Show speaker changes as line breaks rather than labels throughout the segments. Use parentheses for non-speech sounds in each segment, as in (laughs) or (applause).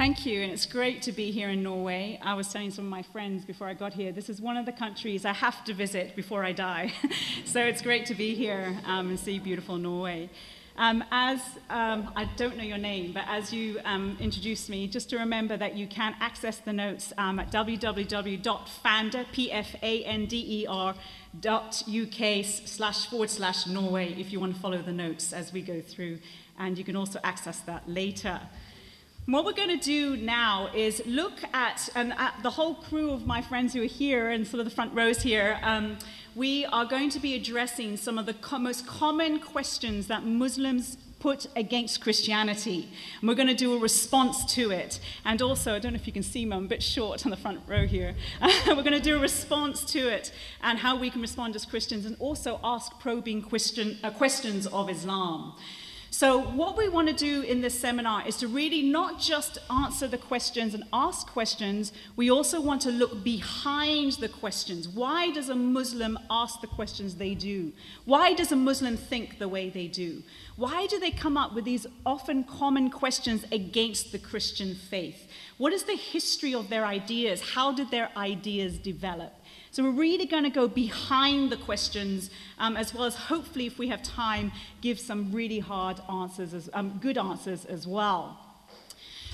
Thank you, and it's great to be here in Norway. I was telling some of my friends before I got here, this is one of the countries I have to visit before I die. (laughs) so it's great to be here um, and see beautiful Norway. Um, as um, I don't know your name, but as you um, introduced me, just to remember that you can access the notes um, at www.pfander, P-F-A-N-D-E-R, dot uk slash forward slash Norway if you want to follow the notes as we go through, and you can also access that later. What we're going to do now is look at, and at the whole crew of my friends who are here and sort of the front rows here, um, we are going to be addressing some of the co- most common questions that Muslims put against Christianity. And we're going to do a response to it. And also, I don't know if you can see me, I'm a bit short on the front row here. (laughs) we're going to do a response to it and how we can respond as Christians and also ask probing question, uh, questions of Islam. So, what we want to do in this seminar is to really not just answer the questions and ask questions, we also want to look behind the questions. Why does a Muslim ask the questions they do? Why does a Muslim think the way they do? Why do they come up with these often common questions against the Christian faith? What is the history of their ideas? How did their ideas develop? So we're really going to go behind the questions, um, as well as hopefully, if we have time, give some really hard answers, as, um, good answers as well.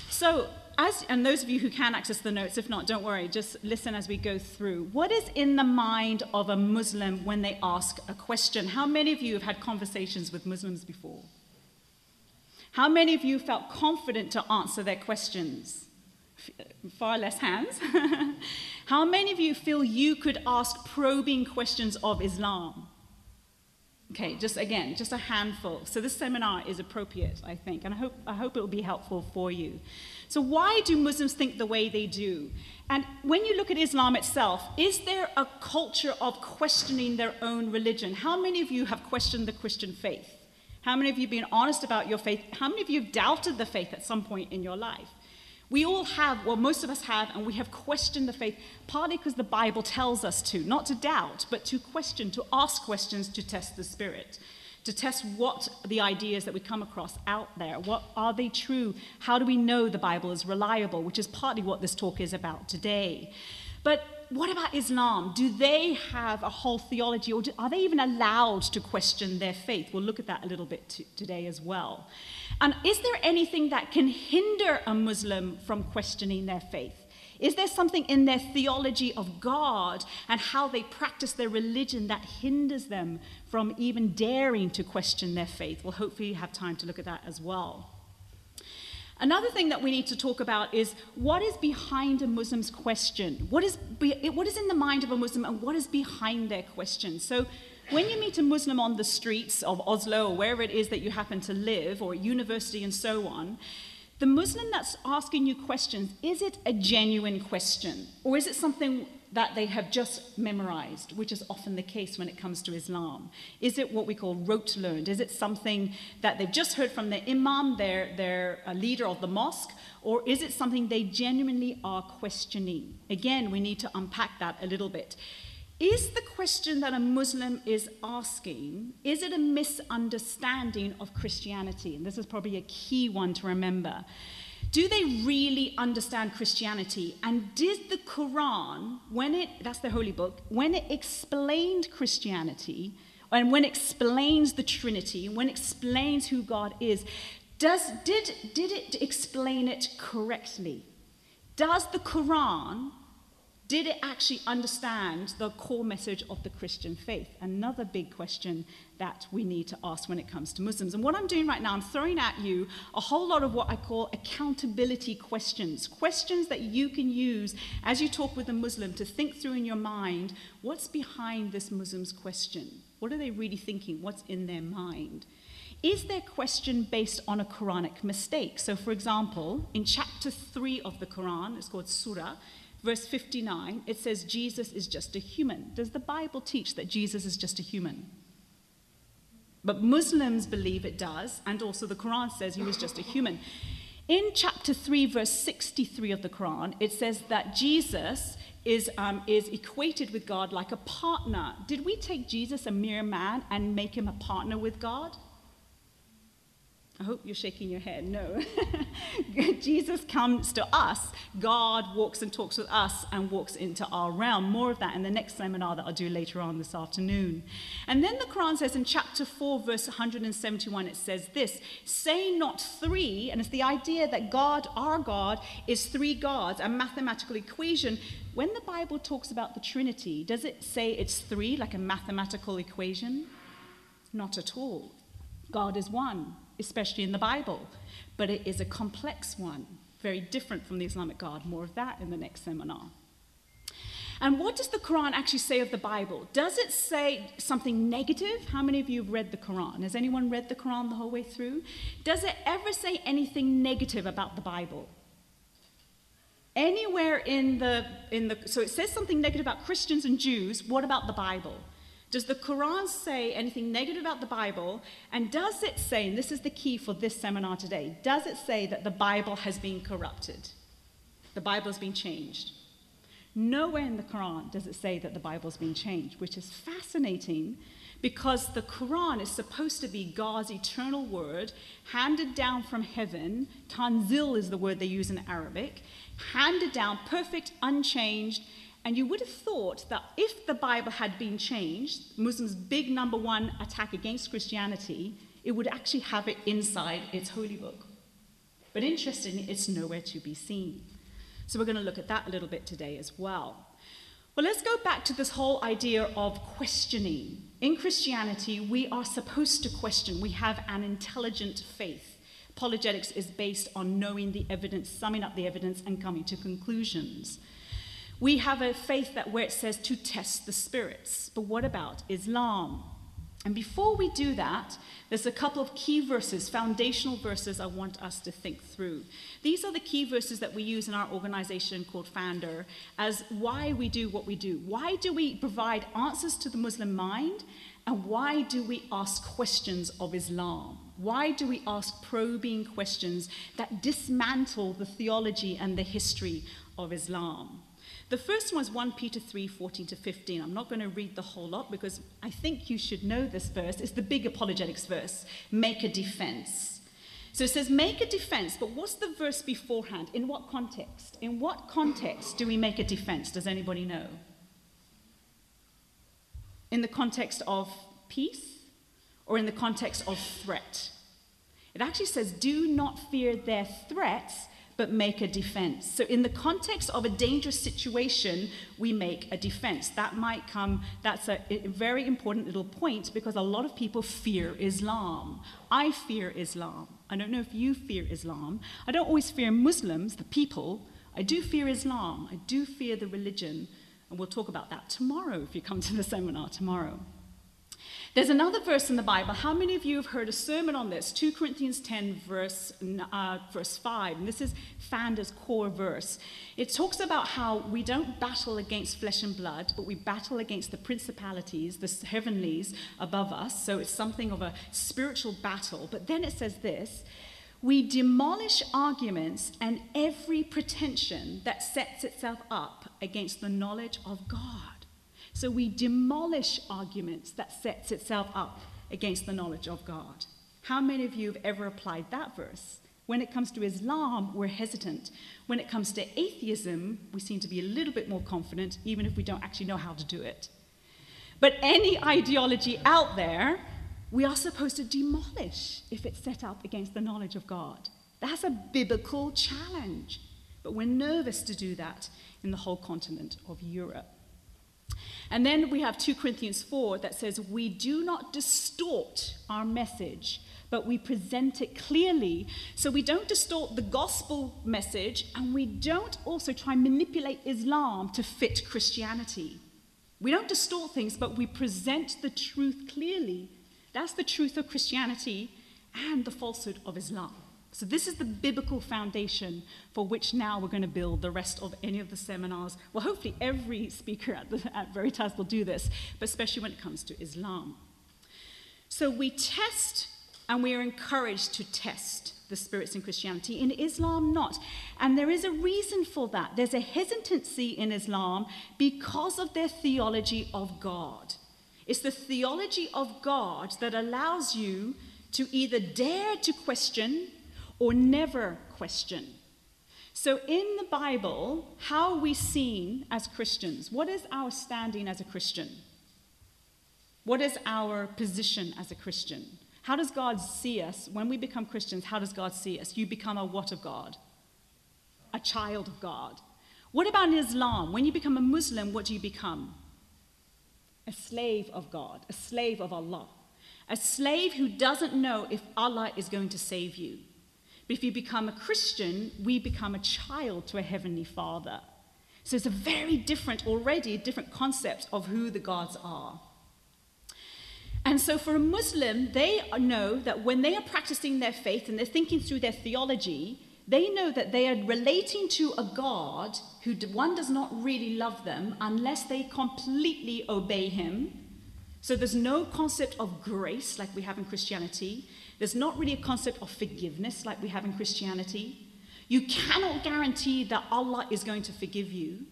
So, as, and those of you who can access the notes, if not, don't worry, just listen as we go through. What is in the mind of a Muslim when they ask a question? How many of you have had conversations with Muslims before? How many of you felt confident to answer their questions? Far less hands. (laughs) How many of you feel you could ask probing questions of Islam? Okay, just again, just a handful. So this seminar is appropriate, I think, and I hope, I hope it will be helpful for you. So why do Muslims think the way they do? And when you look at Islam itself, is there a culture of questioning their own religion? How many of you have questioned the Christian faith? How many of you have been honest about your faith? How many of you have doubted the faith at some point in your life? We all have, well, most of us have, and we have questioned the faith, partly because the Bible tells us to, not to doubt, but to question, to ask questions to test the spirit, to test what the ideas that we come across out there, what are they true? How do we know the Bible is reliable, which is partly what this talk is about today. But what about Islam? Do they have a whole theology, or do, are they even allowed to question their faith? We'll look at that a little bit t- today as well. And is there anything that can hinder a Muslim from questioning their faith? Is there something in their theology of God and how they practice their religion that hinders them from even daring to question their faith? We'll hopefully have time to look at that as well. Another thing that we need to talk about is what is behind a Muslim's question? What is, be, what is in the mind of a Muslim and what is behind their question? So, when you meet a Muslim on the streets of Oslo or wherever it is that you happen to live, or at university and so on, the Muslim that's asking you questions, is it a genuine question? Or is it something that they have just memorized, which is often the case when it comes to Islam? Is it what we call rote learned? Is it something that they've just heard from their imam, their, their uh, leader of the mosque? Or is it something they genuinely are questioning? Again, we need to unpack that a little bit. Is the question that a Muslim is asking, is it a misunderstanding of Christianity? And this is probably a key one to remember. Do they really understand Christianity? And did the Quran, when it, that's the holy book, when it explained Christianity, and when it explains the Trinity, when it explains who God is, does, did, did it explain it correctly? Does the Quran did it actually understand the core message of the Christian faith? Another big question that we need to ask when it comes to Muslims. And what I'm doing right now, I'm throwing at you a whole lot of what I call accountability questions. Questions that you can use as you talk with a Muslim to think through in your mind what's behind this Muslim's question? What are they really thinking? What's in their mind? Is their question based on a Quranic mistake? So, for example, in chapter 3 of the Quran, it's called Surah, verse 59, it says Jesus is just a human. Does the Bible teach that Jesus is just a human? But Muslims believe it does, and also the Quran says he was just a human. In chapter 3, verse 63 of the Quran, it says that Jesus is, um, is equated with God like a partner. Did we take Jesus, a mere man, and make him a partner with God? Oh, you're shaking your head. No. (laughs) Jesus comes to us. God walks and talks with us and walks into our realm. More of that in the next seminar that I'll do later on this afternoon. And then the Quran says in chapter 4, verse 171, it says this Say not three, and it's the idea that God, our God, is three gods, a mathematical equation. When the Bible talks about the Trinity, does it say it's three, like a mathematical equation? Not at all. God is one especially in the Bible, but it is a complex one, very different from the Islamic God. More of that in the next seminar. And what does the Quran actually say of the Bible? Does it say something negative? How many of you have read the Quran? Has anyone read the Quran the whole way through? Does it ever say anything negative about the Bible? Anywhere in the, in the, so it says something negative about Christians and Jews. What about the Bible? Does the Quran say anything negative about the Bible? And does it say, and this is the key for this seminar today, does it say that the Bible has been corrupted? The Bible has been changed. Nowhere in the Quran does it say that the Bible's been changed, which is fascinating because the Quran is supposed to be God's eternal word handed down from heaven. Tanzil is the word they use in Arabic, handed down, perfect, unchanged and you would have thought that if the Bible had been changed, Muslims' big number one attack against Christianity, it would actually have it inside its holy book. But interestingly, it's nowhere to be seen. So we're going to look at that a little bit today as well. Well, let's go back to this whole idea of questioning. In Christianity, we are supposed to question. We have an intelligent faith. Apologetics is based on knowing the evidence, summing up the evidence, and coming to conclusions. We have a faith that where it says to test the spirits. But what about Islam? And before we do that, there's a couple of key verses, foundational verses I want us to think through. These are the key verses that we use in our organization called Pfander as why we do what we do. Why do we provide answers to the Muslim mind? And why do we ask questions of Islam? Why do we ask probing questions that dismantle the theology and the history of Islam? The first one is 1 Peter 3 14 to 15. I'm not going to read the whole lot because I think you should know this verse. It's the big apologetics verse make a defense. So it says, make a defense, but what's the verse beforehand? In what context? In what context do we make a defense? Does anybody know? In the context of peace or in the context of threat? It actually says, do not fear their threats, but make a defense. So, in the context of a dangerous situation, we make a defense. That might come, that's a, very important little point because a lot of people fear Islam. I fear Islam. I don't know if you fear Islam. I don't always fear Muslims, the people. I do fear Islam. I do fear the religion. And we'll talk about that tomorrow if you come to the seminar tomorrow. There's another verse in the Bible. How many of you have heard a sermon on this? 2 Corinthians 10, verse, uh, verse 5. And this is Pfander's core verse. It talks about how we don't battle against flesh and blood, but we battle against the principalities, the heavenlies above us. So it's something of a spiritual battle. But then it says this we demolish arguments and every pretension that sets itself up against the knowledge of God. So we demolish arguments that sets itself up against the knowledge of God. How many of you have ever applied that verse? When it comes to Islam, we're hesitant. When it comes to atheism, we seem to be a little bit more confident, even if we don't actually know how to do it. But any ideology out there, we are supposed to demolish if it's set up against the knowledge of God. That's a biblical challenge. But we're nervous to do that in the whole continent of Europe. And then we have 2 Corinthians 4 that says, We do not distort our message, but we present it clearly. So we don't distort the gospel message, and we don't also try and manipulate Islam to fit Christianity. We don't distort things, but we present the truth clearly. That's the truth of Christianity and the falsehood of Islam. So, this is the biblical foundation for which now we're going to build the rest of any of the seminars. Well, hopefully, every speaker at, the, at Veritas will do this, but especially when it comes to Islam. So, we test and we are encouraged to test the spirits in Christianity. In Islam, not. And there is a reason for that. There's a hesitancy in Islam because of their theology of God. It's the theology of God that allows you to either dare to question or never question. So, in the Bible, how are we seen as Christians? What is our standing as a Christian? What is our position as a Christian? How does God see us? When we become Christians, how does God see us? You become a what of God? A child of God. What about in Islam? When you become a Muslim, what do you become? A slave of God, a slave of Allah. A slave who doesn't know if Allah is going to save you. But if you become a Christian, we become a child to a heavenly Father. So it's a very different, already a different concept of who the gods are. And so for a Muslim, they know that when they are practicing their faith and they're thinking through their theology, they know that they are relating to a God who, one, does not really love them unless they completely obey him. So there's no concept of grace like we have in Christianity. There's not really a concept of forgiveness like we have in Christianity. You cannot guarantee that Allah is going to forgive you.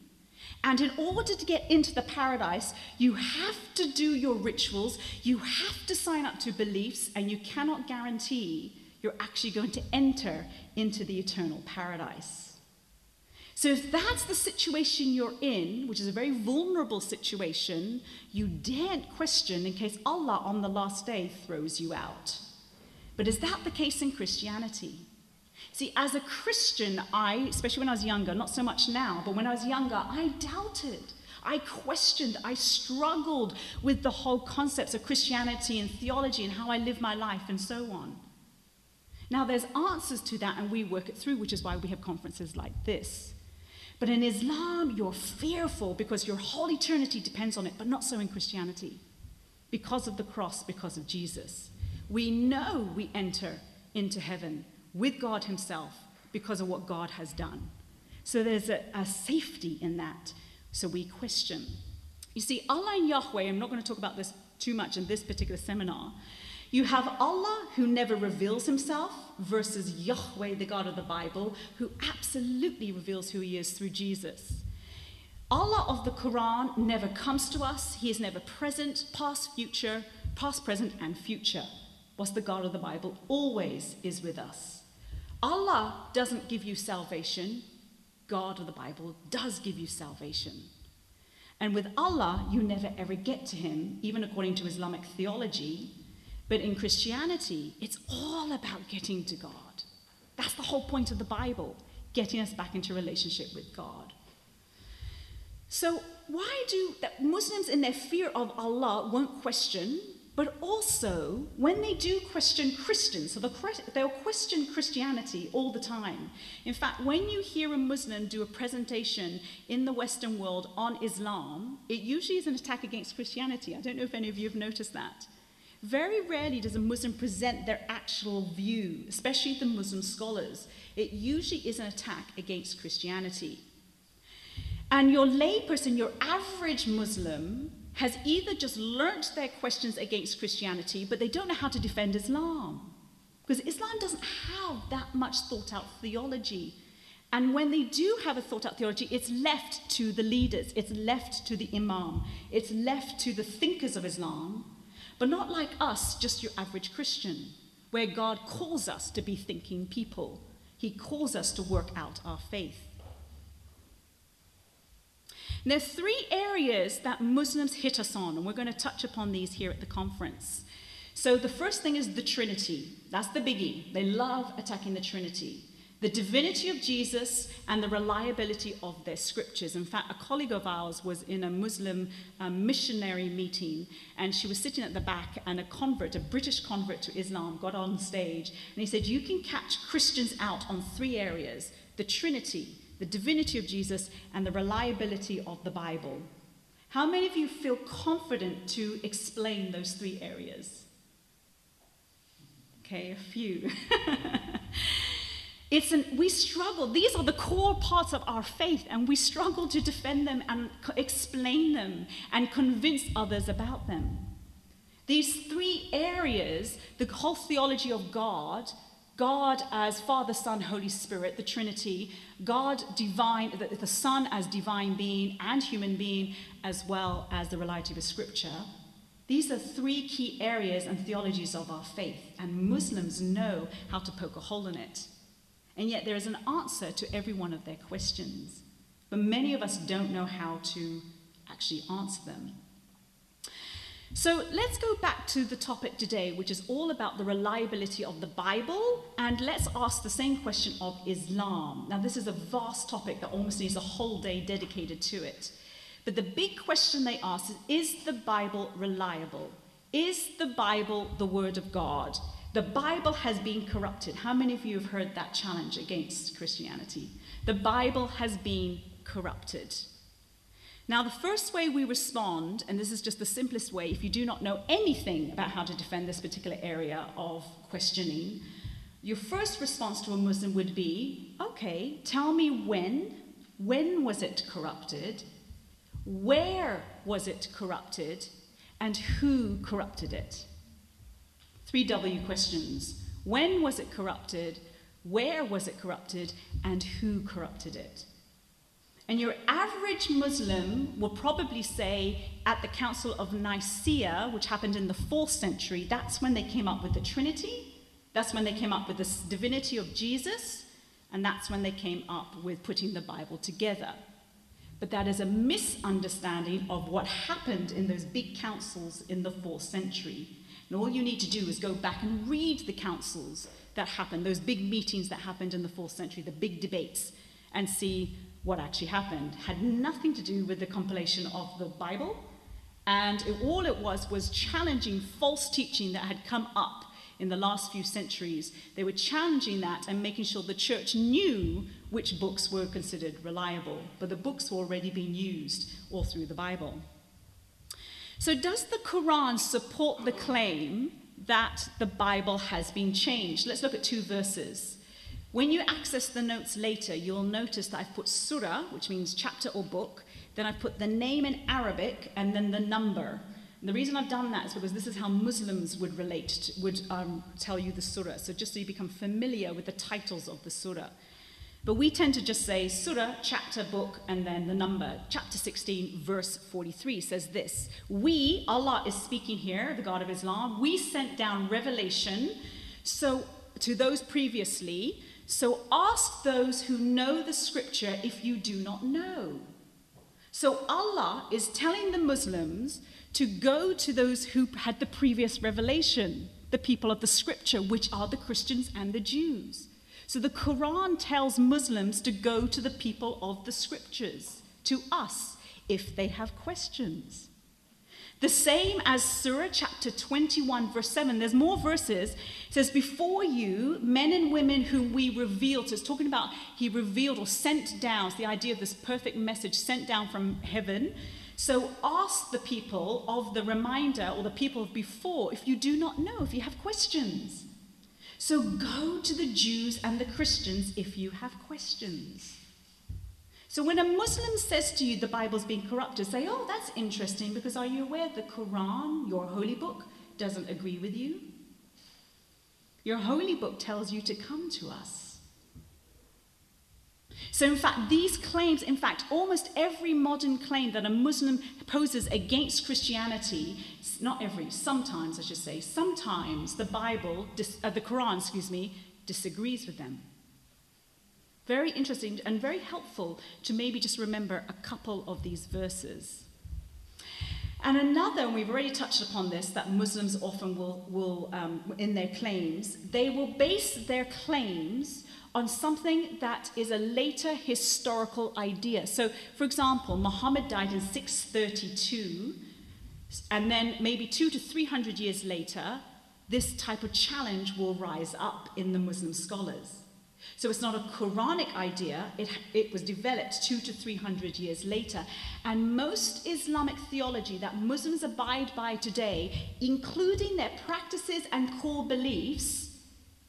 And in order to get into the paradise, you have to do your rituals, you have to sign up to beliefs, and you cannot guarantee you're actually going to enter into the eternal paradise. So, if that's the situation you're in, which is a very vulnerable situation, you daren't question in case Allah on the last day throws you out. But is that the case in Christianity? See, as a Christian, I, especially when I was younger, not so much now, but when I was younger, I doubted. I questioned, I struggled with the whole concepts of Christianity and theology and how I live my life and so on. Now, there's answers to that, and we work it through, which is why we have conferences like this. But in Islam, you're fearful because your whole eternity depends on it, but not so in Christianity. Because of the cross, because of Jesus. We know we enter into heaven with God Himself because of what God has done. So there's a, a safety in that. So we question. You see, Allah and Yahweh, I'm not going to talk about this too much in this particular seminar, you have Allah who never reveals himself versus Yahweh, the God of the Bible, who absolutely reveals who he is through Jesus. Allah of the Quran never comes to us. He is never present, past, future, past, present, and future. What's the God of the Bible always is with us. Allah doesn't give you salvation. God of the Bible does give you salvation. And with Allah, you never ever get to Him, even according to Islamic theology, but in Christianity, it's all about getting to God. That's the whole point of the Bible, getting us back into relationship with God. So, why do that Muslims, in their fear of Allah, won't question, but also when they do question Christians, so they'll question Christianity all the time. In fact, when you hear a Muslim do a presentation in the Western world on Islam, it usually is an attack against Christianity. I don't know if any of you have noticed that. Very rarely does a Muslim present their actual view, especially the Muslim scholars. It usually is an attack against Christianity. And your layperson, your average Muslim, has either just learnt their questions against Christianity, but they don't know how to defend Islam. Because Islam doesn't have that much thought out theology. And when they do have a thought out theology, it's left to the leaders, it's left to the Imam, it's left to the thinkers of Islam but not like us, just your average Christian, where God calls us to be thinking people. He calls us to work out our faith. There are three areas that Muslims hit us on, and we're going to touch upon these here at the conference. So, the first thing is the Trinity. That's the biggie. They love attacking the Trinity the divinity of Jesus and the reliability of their scriptures. In fact, a colleague of ours was in a Muslim um, missionary meeting, and she was sitting at the back, and a convert, a British convert to Islam, got on stage, and he said, You can catch Christians out on three areas the Trinity, the divinity of Jesus, and the reliability of the Bible. How many of you feel confident to explain those three areas? Okay, a few. (laughs) It's an, we struggle. These are the core parts of our faith, and we struggle to defend them and explain them and convince others about them. These three areas the whole theology of God, God as Father, Son, Holy Spirit, the Trinity, God divine, the, the Son as divine being and human being, as well as the reality of Scripture. These are three key areas and theologies of our faith, and Muslims know how to poke a hole in it. And yet there is an answer to every one of their questions. But many of us don't know how to actually answer them. So let's go back to the topic today, which is all about the reliability of the Bible, and let's ask the same question of Islam. Now, this is a vast topic that almost needs a whole day dedicated to it. But the big question they ask is Is the Bible reliable? Is the Bible the Word of God? The Bible has been corrupted. How many of you have heard that challenge against Christianity? The Bible has been corrupted. Now, the first way we respond, and this is just the simplest way, if you do not know anything about how to defend this particular area of questioning, your first response to a Muslim would be okay, tell me when. When was it corrupted? Where was it corrupted? And who corrupted it? Three W questions. When was it corrupted? Where was it corrupted? And who corrupted it? And your average Muslim will probably say at the Council of Nicaea, which happened in the fourth century, that's when they came up with the Trinity, that's when they came up with the divinity of Jesus, and that's when they came up with putting the Bible together. But that is a misunderstanding of what happened in those big councils in the fourth century. And all you need to do is go back and read the councils that happened, those big meetings that happened in the fourth century, the big debates, and see what actually happened had nothing to do with the compilation of the Bible, and it, all it was was challenging false teaching that had come up in the last few centuries. They were challenging that and making sure the church knew which books were considered reliable, but the books were already being used all through the Bible. So, does the Quran support the claim that the Bible has been changed? Let's look at two verses. When you access the notes later, you'll notice that I've put surah, which means chapter or book, then I've put the name in Arabic and then the number. And the reason I've done that is because this is how Muslims would relate, to, would um, tell you the surah. So just so you become familiar with the titles of the surah. But we tend to just say surah, chapter, book, and then the number. Chapter 16, verse 43 says this We, Allah is speaking here, the God of Islam, we sent down revelation so to those previously so ask those who know the scripture if you do not know. So Allah is telling the Muslims to go to those who had the previous revelation, the people of the scripture, which are the Christians and the Jews. So the Quran tells Muslims to go to the people of the scriptures, to us, if they have questions. The same as Surah chapter 21, verse 7. There's more verses. It says, Before you, men and women whom we revealed. So it's talking about he revealed or sent down. It's the idea of this perfect message sent down from heaven. So ask the people of the reminder or the people of before if you do not know, if you have questions. So go to the Jews and the Christians if you have questions. So when a Muslim says to you the Bible's been corrupted, say, oh, that's interesting because are you aware the Quran, your holy book, doesn't agree with you? Your holy book tells you to come to us. So, in fact, these claims, in fact, almost every modern claim that a Muslim poses against Christianity, not every, sometimes I should say, sometimes the Bible, uh, the Quran, excuse me, disagrees with them. Very interesting and very helpful to maybe just remember a couple of these verses. And another, and we've already touched upon this, that Muslims often will, will um, in their claims, they will base their claims on something that is a later historical idea. So, for example, Muhammad died in 632, and then maybe two to three hundred years later, this type of challenge will rise up in the Muslim scholars. So it's not a Quranic idea, it, it was developed two to three hundred years later. And most Islamic theology that Muslims abide by today, including their practices and core beliefs,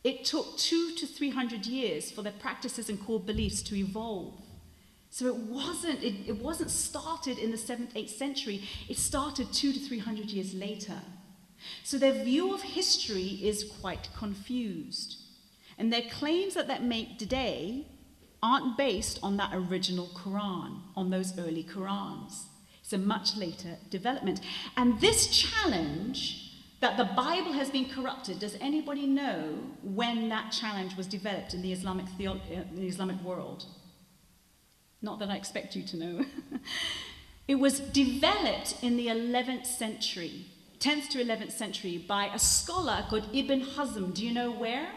it took two to three hundred years for their practices and core beliefs to evolve. So it wasn't, it, it wasn't started in the 7th, 8th century, it started two to three hundred years later. So their view of history is quite confused. And their claims that they make today aren't based on that original Quran, on those early Qurans. It's a much later development. And this challenge that the Bible has been corrupted, does anybody know when that challenge was developed in the Islamic, in uh, the Islamic world? Not that I expect you to know. (laughs) it was developed in the 11th century, 10th to 11th century, by a scholar called Ibn Hazm. Do you know where?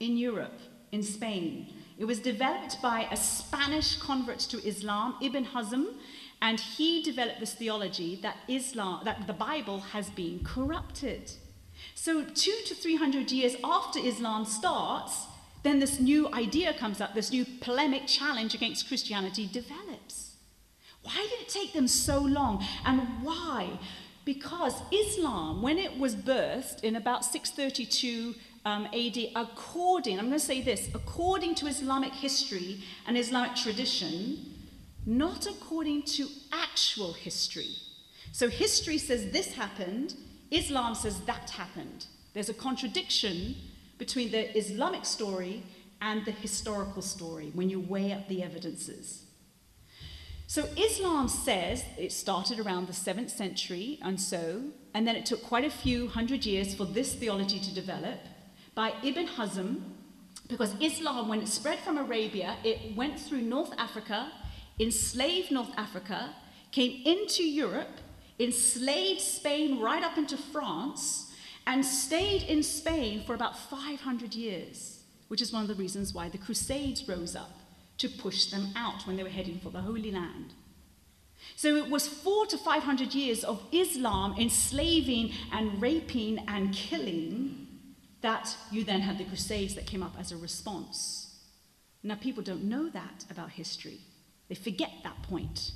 In Europe, in Spain. It was developed by a Spanish convert to Islam, Ibn Hazm, and he developed this theology that Islam, that the Bible has been corrupted. So, two to three hundred years after Islam starts, then this new idea comes up, this new polemic challenge against Christianity develops. Why did it take them so long? And why? Because Islam, when it was birthed in about 632 um, AD, according, I'm going to say this, according to Islamic history and Islamic tradition, not according to actual history. So history says this happened, Islam says that happened. There's a contradiction between the Islamic story and the historical story when you weigh up the evidences. So Islam says it started around the 7th century and so, and then it took quite a few hundred years for this theology to develop by Ibn Hazm, because Islam, when it spread from Arabia, it went through North Africa, enslaved North Africa, came into Europe, enslaved Spain right up into France, and stayed in Spain for about 500 years, which is one of the reasons why the Crusades rose up to push them out when they were heading for the Holy Land. So it was four to 500 years of Islam enslaving and raping and killing that you then had the Crusades that came up as a response. Now, people don't know that about history, they forget that point.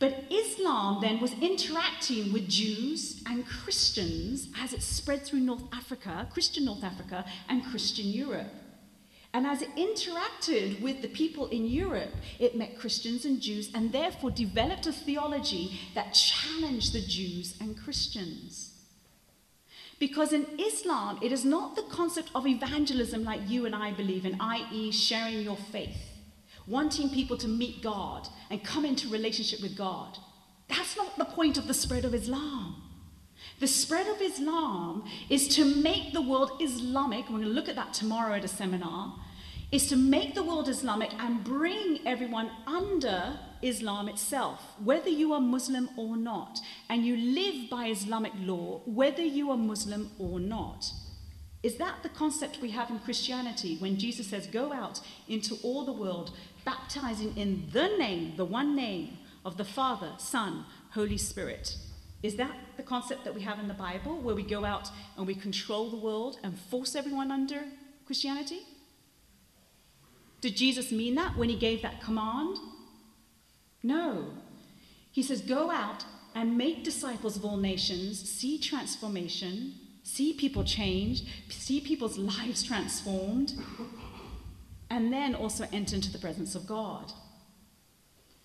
But Islam then was interacting with Jews and Christians as it spread through North Africa, Christian North Africa, and Christian Europe. And as it interacted with the people in Europe, it met Christians and Jews and therefore developed a theology that challenged the Jews and Christians. Because in Islam, it is not the concept of evangelism like you and I believe in, i.e., sharing your faith, wanting people to meet God and come into relationship with God. That's not the point of the spread of Islam. The spread of Islam is to make the world Islamic. We're going to look at that tomorrow at a seminar. Is to make the world Islamic and bring everyone under Islam itself, whether you are Muslim or not, and you live by Islamic law, whether you are Muslim or not. Is that the concept we have in Christianity when Jesus says, Go out into all the world, baptizing in the name, the one name of the Father, Son, Holy Spirit? Is that the concept that we have in the Bible where we go out and we control the world and force everyone under Christianity? Did Jesus mean that when he gave that command? No. He says, Go out and make disciples of all nations, see transformation, see people change, see people's (laughs) lives transformed, and then also enter into the presence of God.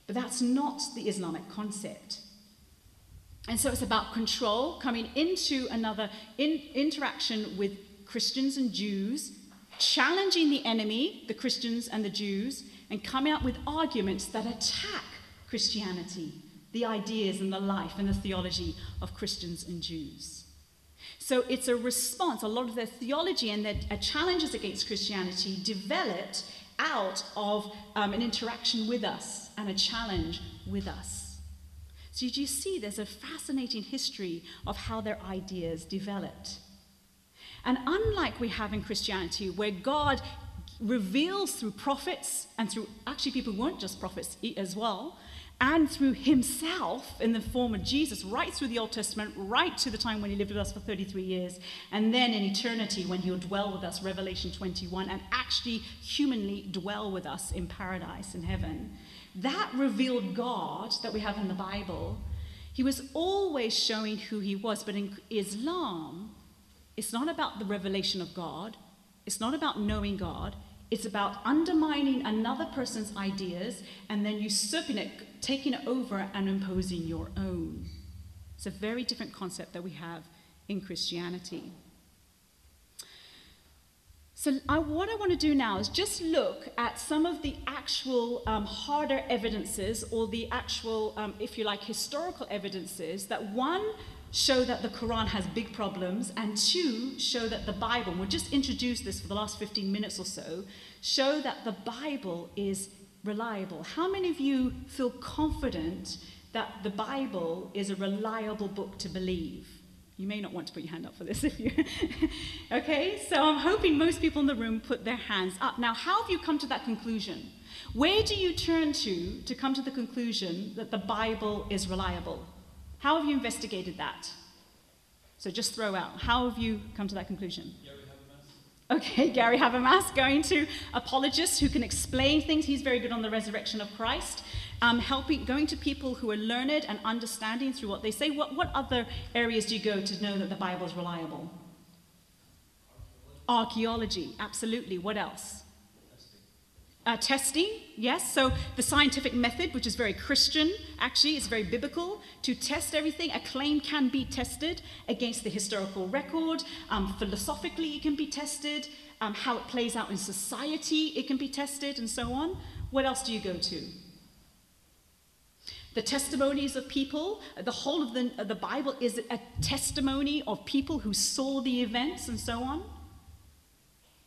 But that's not the Islamic concept. And so it's about control, coming into another in, interaction with Christians and Jews, challenging the enemy, the Christians and the Jews, and coming out with arguments that attack Christianity, the ideas and the life and the theology of Christians and Jews. So it's a response. A lot of their theology and their uh, challenges against Christianity developed out of um, an interaction with us and a challenge with us. So you see, there's a fascinating history of how their ideas developed. And unlike we have in Christianity, where God reveals through prophets and through actually people who weren't just prophets as well, and through himself in the form of Jesus, right through the Old Testament, right to the time when he lived with us for 33 years, and then in eternity when he'll dwell with us, Revelation 21, and actually humanly dwell with us in paradise in heaven. That revealed God that we have in the Bible. He was always showing who he was, but in Islam, it's not about the revelation of God, it's not about knowing God, it's about undermining another person's ideas and then usurping it, taking it over and imposing your own. It's a very different concept that we have in Christianity. So, I, what I want to do now is just look at some of the actual um, harder evidences, or the actual, um, if you like, historical evidences that one, show that the Quran has big problems, and two, show that the Bible, we'll just introduce this for the last 15 minutes or so, show that the Bible is reliable. How many of you feel confident that the Bible is a reliable book to believe? You may not want to put your hand up for this (laughs) if you. okay, so I'm hoping most people in the room put their hands up. Now, how have you come to that conclusion? Where do you turn to to come to the conclusion that the Bible is reliable? How have you investigated that? So just throw out. How have you come to that conclusion? Okay, (laughs) Gary Habermas going to apologists who can explain things. He's very good on the resurrection of Christ um, helping, going to people who are learned and understanding through what they say. What, what other areas do you go to know that the Bible is reliable? Archaeology, absolutely. What else? Uh, testing, yes. So the scientific method, which is very Christian, actually, it's very biblical to test everything. A claim can be tested against the historical record. Um, philosophically, it can be tested. Um, how it plays out in society, it can be tested, and so on. What else do you go to? The testimonies of people, the whole of the, the Bible is a testimony of people who saw the events and so on.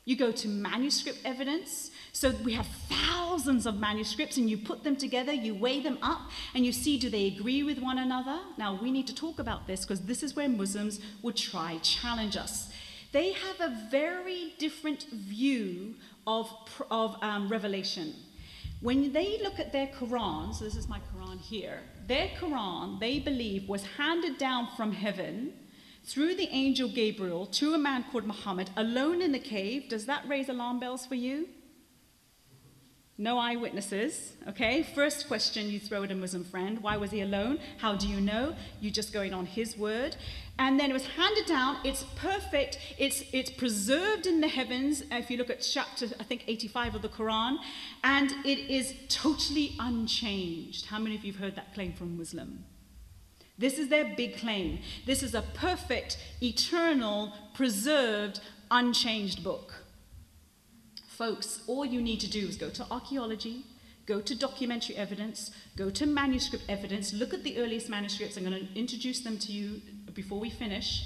You go to manuscript evidence. So we have thousands of manuscripts, and you put them together, you weigh them up, and you see do they agree with one another? Now, we need to talk about this because this is where Muslims would try to challenge us. They have a very different view of, of um, revelation. When they look at their Quran, so this is my Quran here, their Quran, they believe, was handed down from heaven through the angel Gabriel to a man called Muhammad alone in the cave. Does that raise alarm bells for you? No eyewitnesses, okay? First question you throw at a Muslim friend why was he alone? How do you know? You're just going on his word. And then it was handed down, it's perfect, it's, it's preserved in the heavens. If you look at chapter, I think, 85 of the Quran, and it is totally unchanged. How many of you have heard that claim from Muslim? This is their big claim. This is a perfect, eternal, preserved, unchanged book. Folks, all you need to do is go to archaeology, go to documentary evidence, go to manuscript evidence, look at the earliest manuscripts. I'm going to introduce them to you before we finish,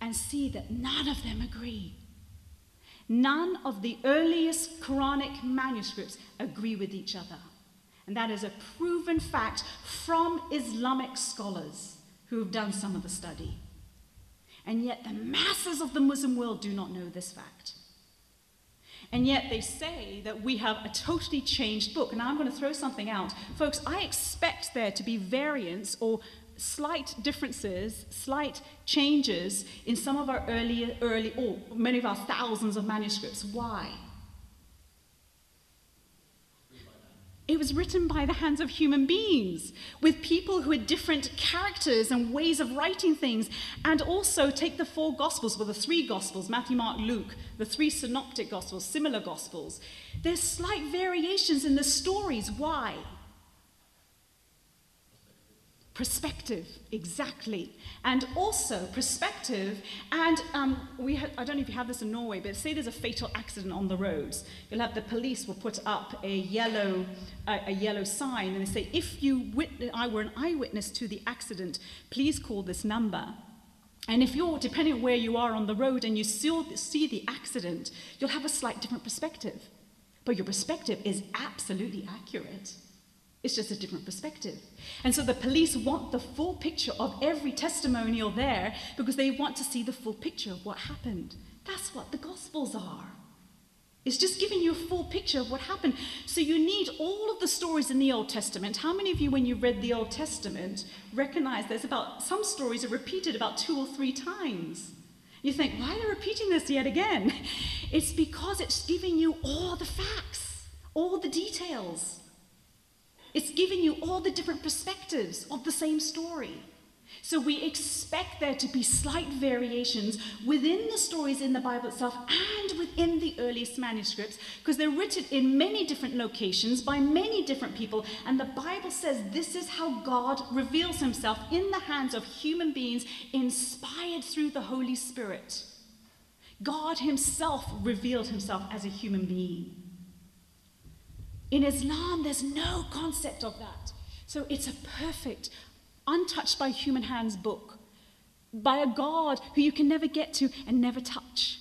and see that none of them agree. None of the earliest Quranic manuscripts agree with each other. And that is a proven fact from Islamic scholars who have done some of the study. And yet, the masses of the Muslim world do not know this fact. And yet they say that we have a totally changed book. And now I'm going to throw something out. Folks, I expect there to be variants or slight differences, slight changes in some of our early, early, or many of our thousands of manuscripts. Why? It was written by the hands of human beings, with people who had different characters and ways of writing things. And also take the four Gospels, well, the three Gospels Matthew, Mark, Luke, the three synoptic Gospels, similar Gospels. There's slight variations in the stories. Why? Perspective, exactly. And also perspective, and um, we ha- I don't know if you have this in Norway, but say there's a fatal accident on the roads. You'll have the police will put up a yellow, a yellow sign, and they say, if you wit- I were an eyewitness to the accident, please call this number. And if you're, depending on where you are on the road and you still see the accident, you'll have a slight different perspective. But your perspective is absolutely accurate. It's just a different perspective. And so the police want the full picture of every testimonial there because they want to see the full picture of what happened. That's what the Gospels are. It's just giving you a full picture of what happened. So you need all of the stories in the Old Testament. How many of you, when you read the Old Testament, recognize there's about some stories are repeated about two or three times? You think, why are they repeating this yet again? (laughs) It's because it's giving you all the facts, all the details. It's giving you all the different perspectives of the same story. So we expect there to be slight variations within the stories in the Bible itself and within the earliest manuscripts because they're written in many different locations by many different people. And the Bible says this is how God reveals himself in the hands of human beings inspired through the Holy Spirit. God Himself revealed Himself as a human being. In Islam, there's no concept of that. So it's a perfect, untouched by human hands book by a God who you can never get to and never touch.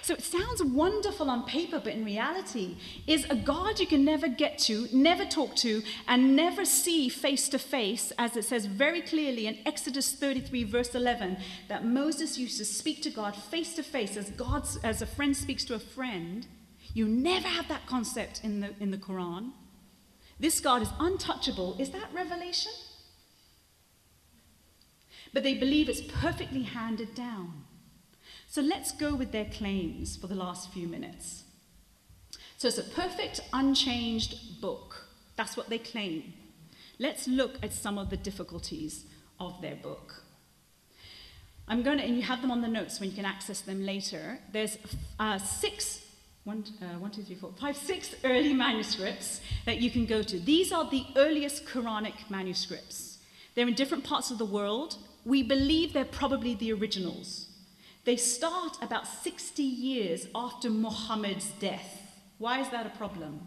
So it sounds wonderful on paper, but in reality, is a God you can never get to, never talk to, and never see face to face, as it says very clearly in Exodus 33, verse 11, that Moses used to speak to God face to face as God, as a friend speaks to a friend. You never have that concept in the, in the Quran. This God is untouchable. Is that revelation? But they believe it's perfectly handed down. So let's go with their claims for the last few minutes. So it's a perfect, unchanged book. That's what they claim. Let's look at some of the difficulties of their book. I'm going to, and you have them on the notes when you can access them later. There's uh, six, one, uh, one, two, three, four, five, six early manuscripts that you can go to. These are the earliest Quranic manuscripts. They're in different parts of the world. We believe they're probably the originals. They start about 60 years after Muhammad's death. Why is that a problem?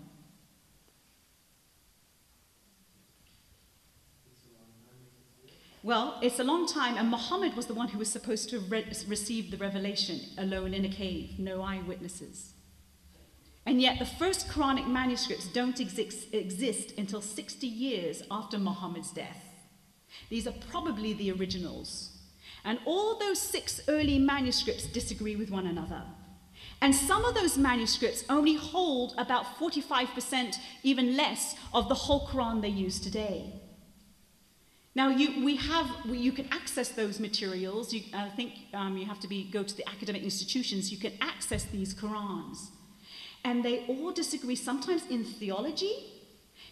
Well, it's a long time, and Muhammad was the one who was supposed to re- receive the revelation alone in a cave, no eyewitnesses. And yet, the first Quranic manuscripts don't exist, exist until 60 years after Muhammad's death. These are probably the originals. And all those six early manuscripts disagree with one another. And some of those manuscripts only hold about 45%, even less, of the whole Quran they use today. Now, you, we have, you can access those materials. You, I think um, you have to be, go to the academic institutions. You can access these Qurans. And they all disagree, sometimes in theology,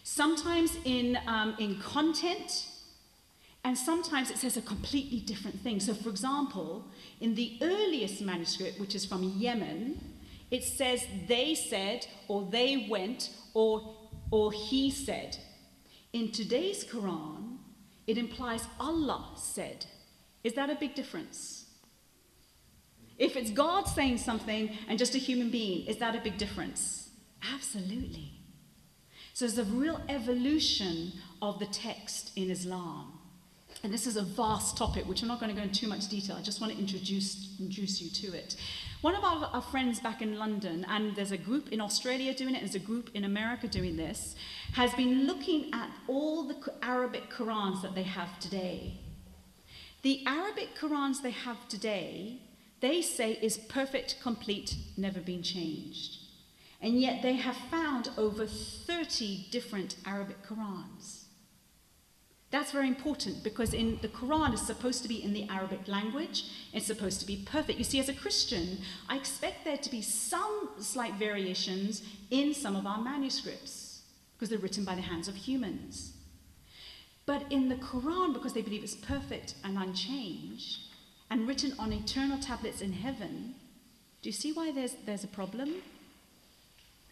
sometimes in, um, in content, and sometimes it says a completely different thing. So, for example, in the earliest manuscript, which is from Yemen, it says they said, or they went, or, or he said. In today's Quran, it implies Allah said. Is that a big difference? If it's God saying something and just a human being, is that a big difference? Absolutely. So there's a real evolution of the text in Islam. And this is a vast topic, which I'm not going to go into too much detail. I just want to introduce, introduce you to it. One of our, our, friends back in London, and there's a group in Australia doing it, there's a group in America doing this, has been looking at all the Arabic Qurans that they have today. The Arabic Qurans they have today, they say is perfect, complete, never been changed. And yet they have found over 30 different Arabic Qurans. That's very important because in the Quran is supposed to be in the Arabic language. It's supposed to be perfect. You see, as a Christian, I expect there to be some slight variations in some of our manuscripts because they're written by the hands of humans. But in the Quran, because they believe it's perfect and unchanged and written on eternal tablets in heaven, do you see why there's, there's a problem?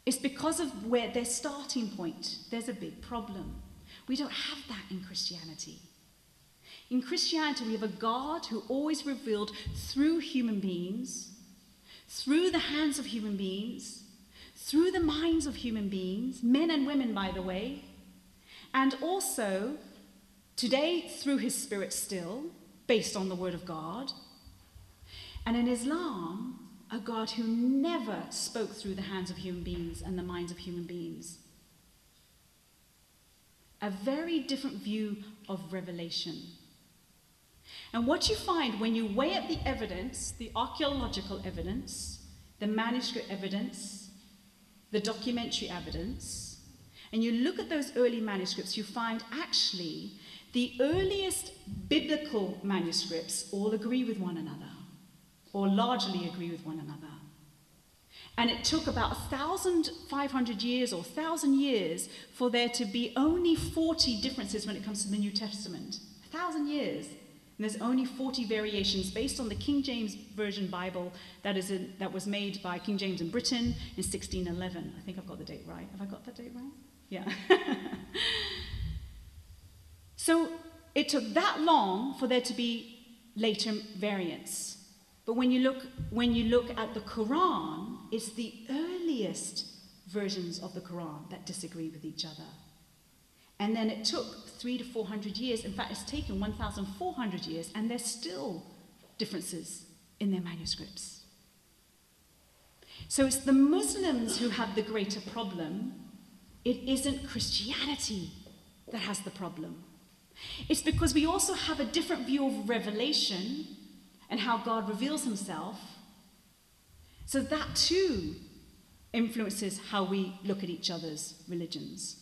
It's because of where their starting point. There's a big problem. We don't have that in Christianity. In Christianity, we have a God who always revealed through human beings, through the hands of human beings, through the minds of human beings, men and women, by the way, and also today through his spirit still, based on the word of God. And in Islam, a God who never spoke through the hands of human beings and the minds of human beings a very different view of revelation. And what you find when you weigh up the evidence, the archaeological evidence, the manuscript evidence, the documentary evidence, and you look at those early manuscripts, you find actually the earliest biblical manuscripts all agree with one another, or largely agree with one another. And it took about 1,500 years or 1,000 years for there to be only 40 differences when it comes to the New Testament. 1,000 years. And there's only 40 variations based on the King James Version Bible that, is in, that was made by King James in Britain in 1611. I think I've got the date right. Have I got that date right? Yeah. (laughs) so it took that long for there to be later variants. But when you look, when you look at the Quran, it's the earliest versions of the Quran that disagree with each other. And then it took three to 400 years. In fact, it's taken 1,400 years, and there's still differences in their manuscripts. So it's the Muslims who have the greater problem. It isn't Christianity that has the problem. It's because we also have a different view of revelation and how God reveals himself. So that too influences how we look at each other's religions.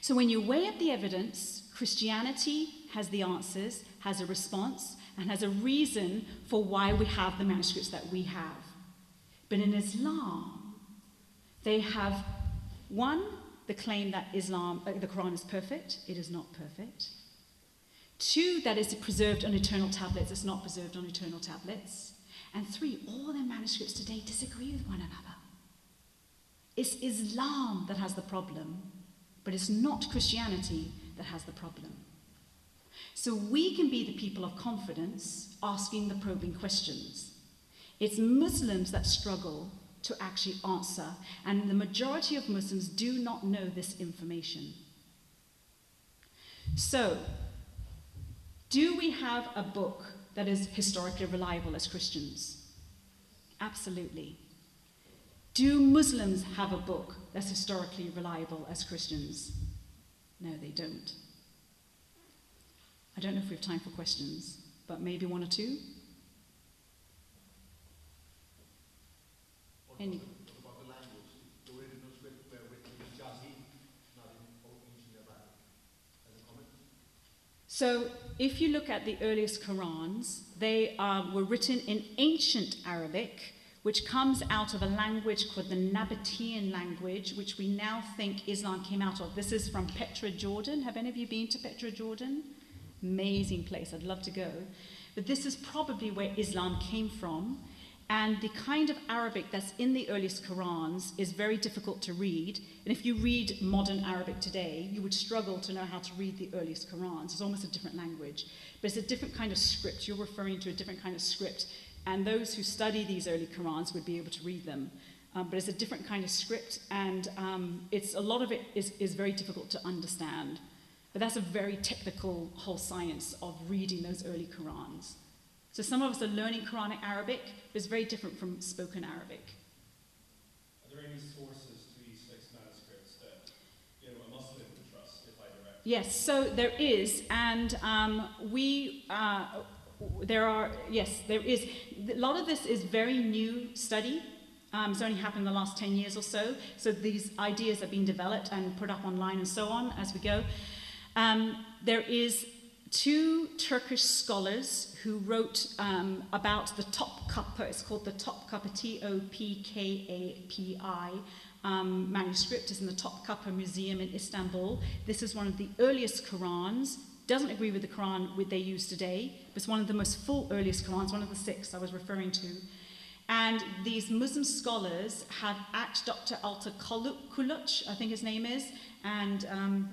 So when you weigh up the evidence, Christianity has the answers, has a response, and has a reason for why we have the manuscripts that we have. But in Islam, they have one, the claim that Islam, uh, the Quran is perfect. It is not perfect. Two, that is preserved on eternal tablets. It's not preserved on eternal tablets. And three, all their manuscripts today disagree with one another. It's Islam that has the problem, but it's not Christianity that has the problem. So we can be the people of confidence asking the probing questions. It's Muslims that struggle to actually answer, and the majority of Muslims do not know this information. So, do we have a book that is historically reliable as Christians? Absolutely. Do Muslims have a book that's historically reliable as Christians? No, they don't. I don't know if we have time for questions, but maybe one or two? Any? So, if you look at the earliest Qurans, they um, were written in ancient Arabic, which comes out of a language called the Nabatean language, which we now think Islam came out of. This is from Petra, Jordan. Have any of you been to Petra, Jordan? Amazing place. I'd love to go. But this is probably where Islam came from. And the kind of Arabic that's in the earliest Qurans is very difficult to read. And if you read modern Arabic today, you would struggle to know how to read the earliest Qurans. It's almost a different language. But it's a different kind of script. You're referring to a different kind of script. And those who study these early Qurans would be able to read them. Um, but it's a different kind of script, and um, it's, a lot of it is, is very difficult to understand. But that's a very technical whole science of reading those early Qurans. So some of us are learning Quranic Arabic, but it's very different from spoken Arabic.
Are there any sources to these six manuscripts that you know, a Muslim can trust if I direct?
Yes, so there is, and um, we, uh, there are, yes, there is. A lot of this is very new study. Um, it's only happened in the last 10 years or so. So these ideas are being developed and put up online and so on as we go. Um, there is two Turkish scholars who wrote um, about the Topkapi. It's called the Topkapi, T-O-P-K-A-P-I um, manuscript. is in the Topkapi Museum in Istanbul. This is one of the earliest Qurans. Doesn't agree with the Quran they use today, but it's one of the most full earliest Qurans, one of the six I was referring to. And these Muslim scholars have asked Dr. Alta Kuluch, I think his name is, and um,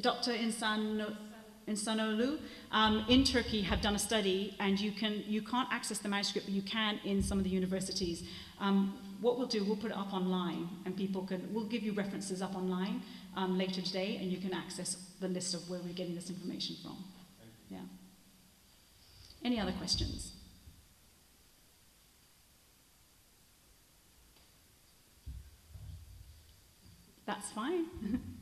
Dr. Insan in Sanolu um, in Turkey have done a study, and you can you can't access the manuscript, but you can in some of the universities. Um, what we'll do, we'll put it up online, and people can. We'll give you references up online um, later today, and you can access the list of where we're getting this information from. Yeah. Any other questions? That's fine. (laughs)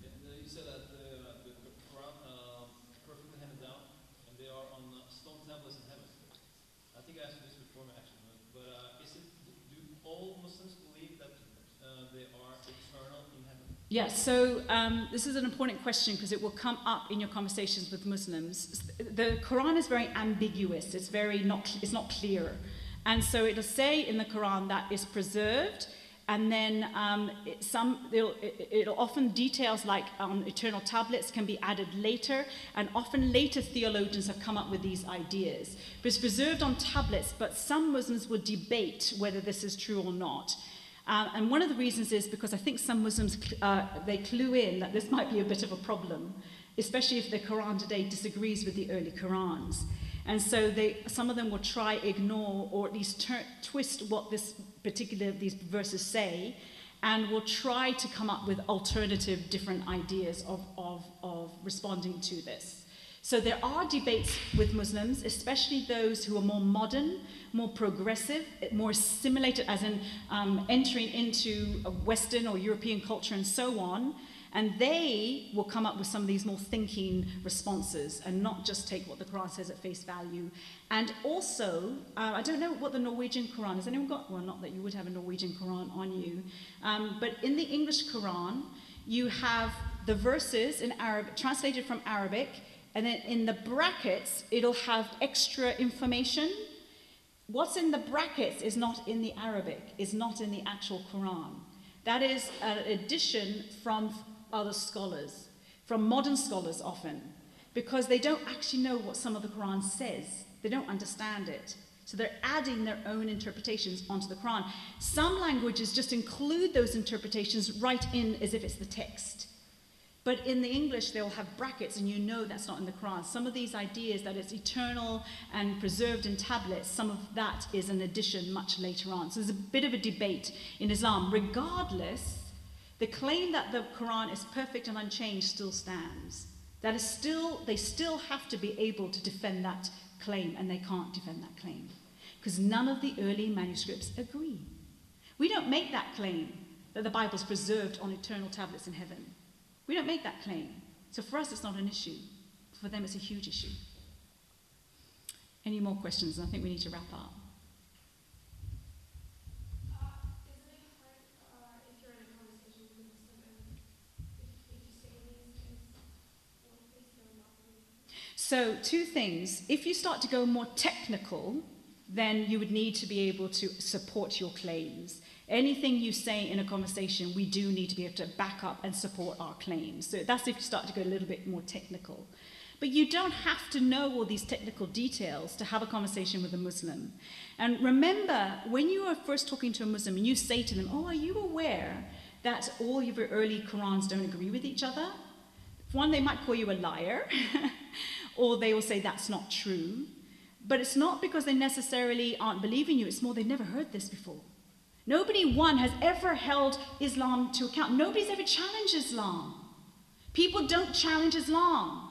Yes, so um, this is an important question because it will come up in your conversations with Muslims. The Quran is very ambiguous, it's, very not, it's not clear. And so it'll say in the Quran that it's preserved, and then um, it, some, it'll, it, it'll often details like um, eternal tablets can be added later, and often later theologians have come up with these ideas. But it's preserved on tablets, but some Muslims will debate whether this is true or not. Um, and one of the reasons is because I think some Muslims, uh, they clue in that this might be a bit of a problem, especially if the Quran today disagrees with the early Qurans. And so they, some of them will try ignore or at least twist what this particular these verses say, and will try to come up with alternative, different ideas of, of, of responding to this. So there are debates with Muslims, especially those who are more modern, more progressive, more assimilated, as in um, entering into a Western or European culture and so on. And they will come up with some of these more thinking responses and not just take what the Quran says at face value. And also, uh, I don't know what the Norwegian Quran has anyone got? Well, not that you would have a Norwegian Quran on you, um, but in the English Quran, you have the verses in Arabic translated from Arabic and then in the brackets, it'll have extra information. What's in the brackets is not in the Arabic, is not in the actual Quran. That is an addition from other scholars, from modern scholars often, because they don't actually know what some of the Quran says. They don't understand it. So they're adding their own interpretations onto the Quran. Some languages just include those interpretations right in as if it's the text. But in the English, they'll have brackets, and you know that's not in the Quran. Some of these ideas that it's eternal and preserved in tablets, some of that is an addition much later on. So there's a bit of a debate in Islam. Regardless, the claim that the Quran is perfect and unchanged still stands. That is still, they still have to be able to defend that claim, and they can't defend that claim. Because none of the early manuscripts agree. We don't make that claim that the Bible is preserved on eternal tablets in heaven. We don't make that claim. So for us, it's not an issue. For them, it's a huge issue. Any more questions? I think we need to wrap up. So, two things. If you start to go more technical, then you would need to be able to support your claims. Anything you say in a conversation, we do need to be able to back up and support our claims. So that's if you start to go a little bit more technical. But you don't have to know all these technical details to have a conversation with a Muslim. And remember, when you are first talking to a Muslim and you say to them, Oh, are you aware that all of your early Qurans don't agree with each other? One, they might call you a liar, (laughs) or they will say that's not true. But it's not because they necessarily aren't believing you, it's more they've never heard this before. Nobody, one, has ever held Islam to account. Nobody's ever challenged Islam. People don't challenge Islam.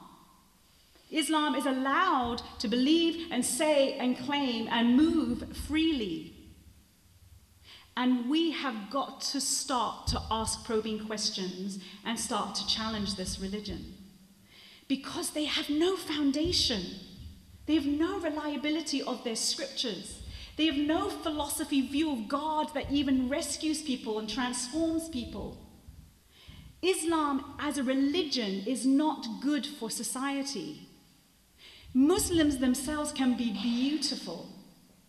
Islam is allowed to believe and say and claim and move freely. And we have got to start to ask probing questions and start to challenge this religion. Because they have no foundation, they have no reliability of their scriptures. They have no philosophy view of God that even rescues people and transforms people. Islam as a religion is not good for society. Muslims themselves can be beautiful,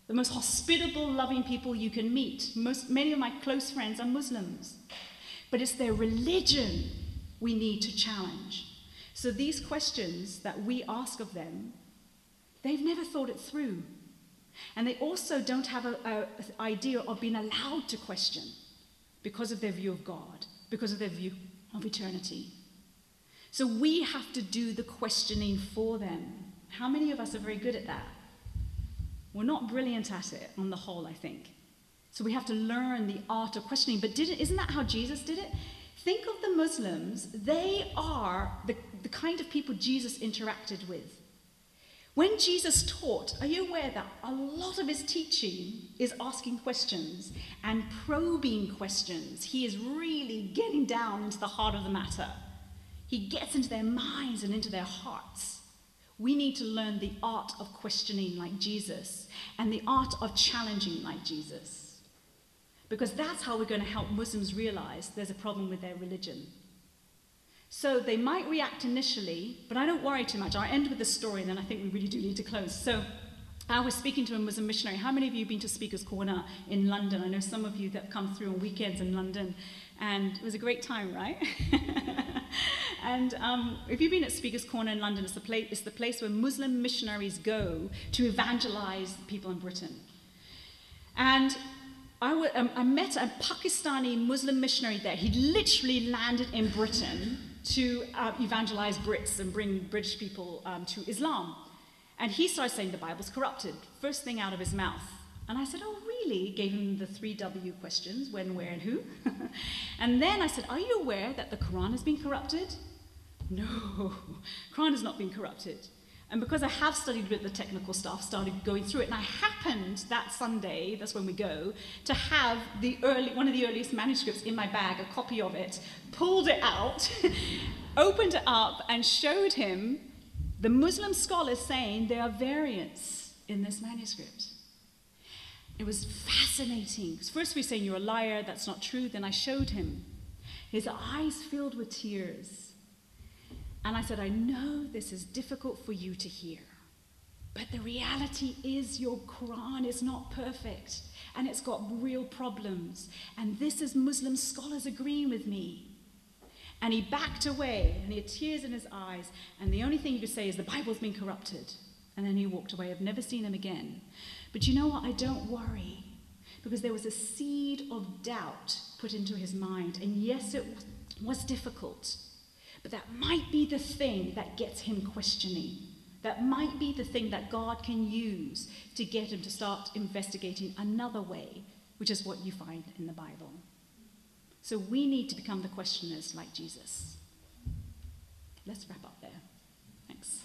the most hospitable, loving people you can meet. Most, many of my close friends are Muslims. But it's their religion we need to challenge. So these questions that we ask of them, they've never thought it through. And they also don't have an idea of being allowed to question because of their view of God, because of their view of eternity. So we have to do the questioning for them. How many of us are very good at that? We're not brilliant at it on the whole, I think. So we have to learn the art of questioning. But did it, isn't that how Jesus did it? Think of the Muslims. They are the, the kind of people Jesus interacted with. When Jesus taught, are you aware that a lot of his teaching is asking questions and probing questions? He is really getting down into the heart of the matter. He gets into their minds and into their hearts. We need to learn the art of questioning like Jesus and the art of challenging like Jesus. Because that's how we're going to help Muslims realize there's a problem with their religion. So they might react initially, but I don't worry too much. I'll end with a story, and then I think we really do need to close. So I was speaking to a Muslim missionary. How many of you have been to Speaker's Corner in London? I know some of you that come through on weekends in London, and it was a great time, right? (laughs) and um, if you've been at Speaker's Corner in London, it's the, place, it's the place where Muslim missionaries go to evangelize people in Britain. And um, I met a Pakistani Muslim missionary there. He literally landed in Britain to uh, evangelize Brits and bring British people um, to Islam. And he started saying the Bible's corrupted, first thing out of his mouth. And I said, Oh, really? Gave him the three W questions when, where, and who. (laughs) and then I said, Are you aware that the Quran has been corrupted? No, (laughs) Quran has not been corrupted. And because I have studied bit the technical stuff, started going through it, and I happened that Sunday, that's when we go, to have the early, one of the earliest manuscripts in my bag, a copy of it, pulled it out, (laughs) opened it up, and showed him the Muslim scholars saying there are variants in this manuscript. It was fascinating. First, we are saying, You're a liar, that's not true. Then I showed him. His eyes filled with tears. And I said, I know this is difficult for you to hear, but the reality is your Quran is not perfect and it's got real problems. And this is Muslim scholars agreeing with me. And he backed away and he had tears in his eyes. And the only thing he could say is, The Bible's been corrupted. And then he walked away. I've never seen him again. But you know what? I don't worry because there was a seed of doubt put into his mind. And yes, it was difficult. But that might be the thing that gets him questioning. That might be the thing that God can use to get him to start investigating another way, which is what you find in the Bible. So we need to become the questioners like Jesus. Let's wrap up there. Thanks.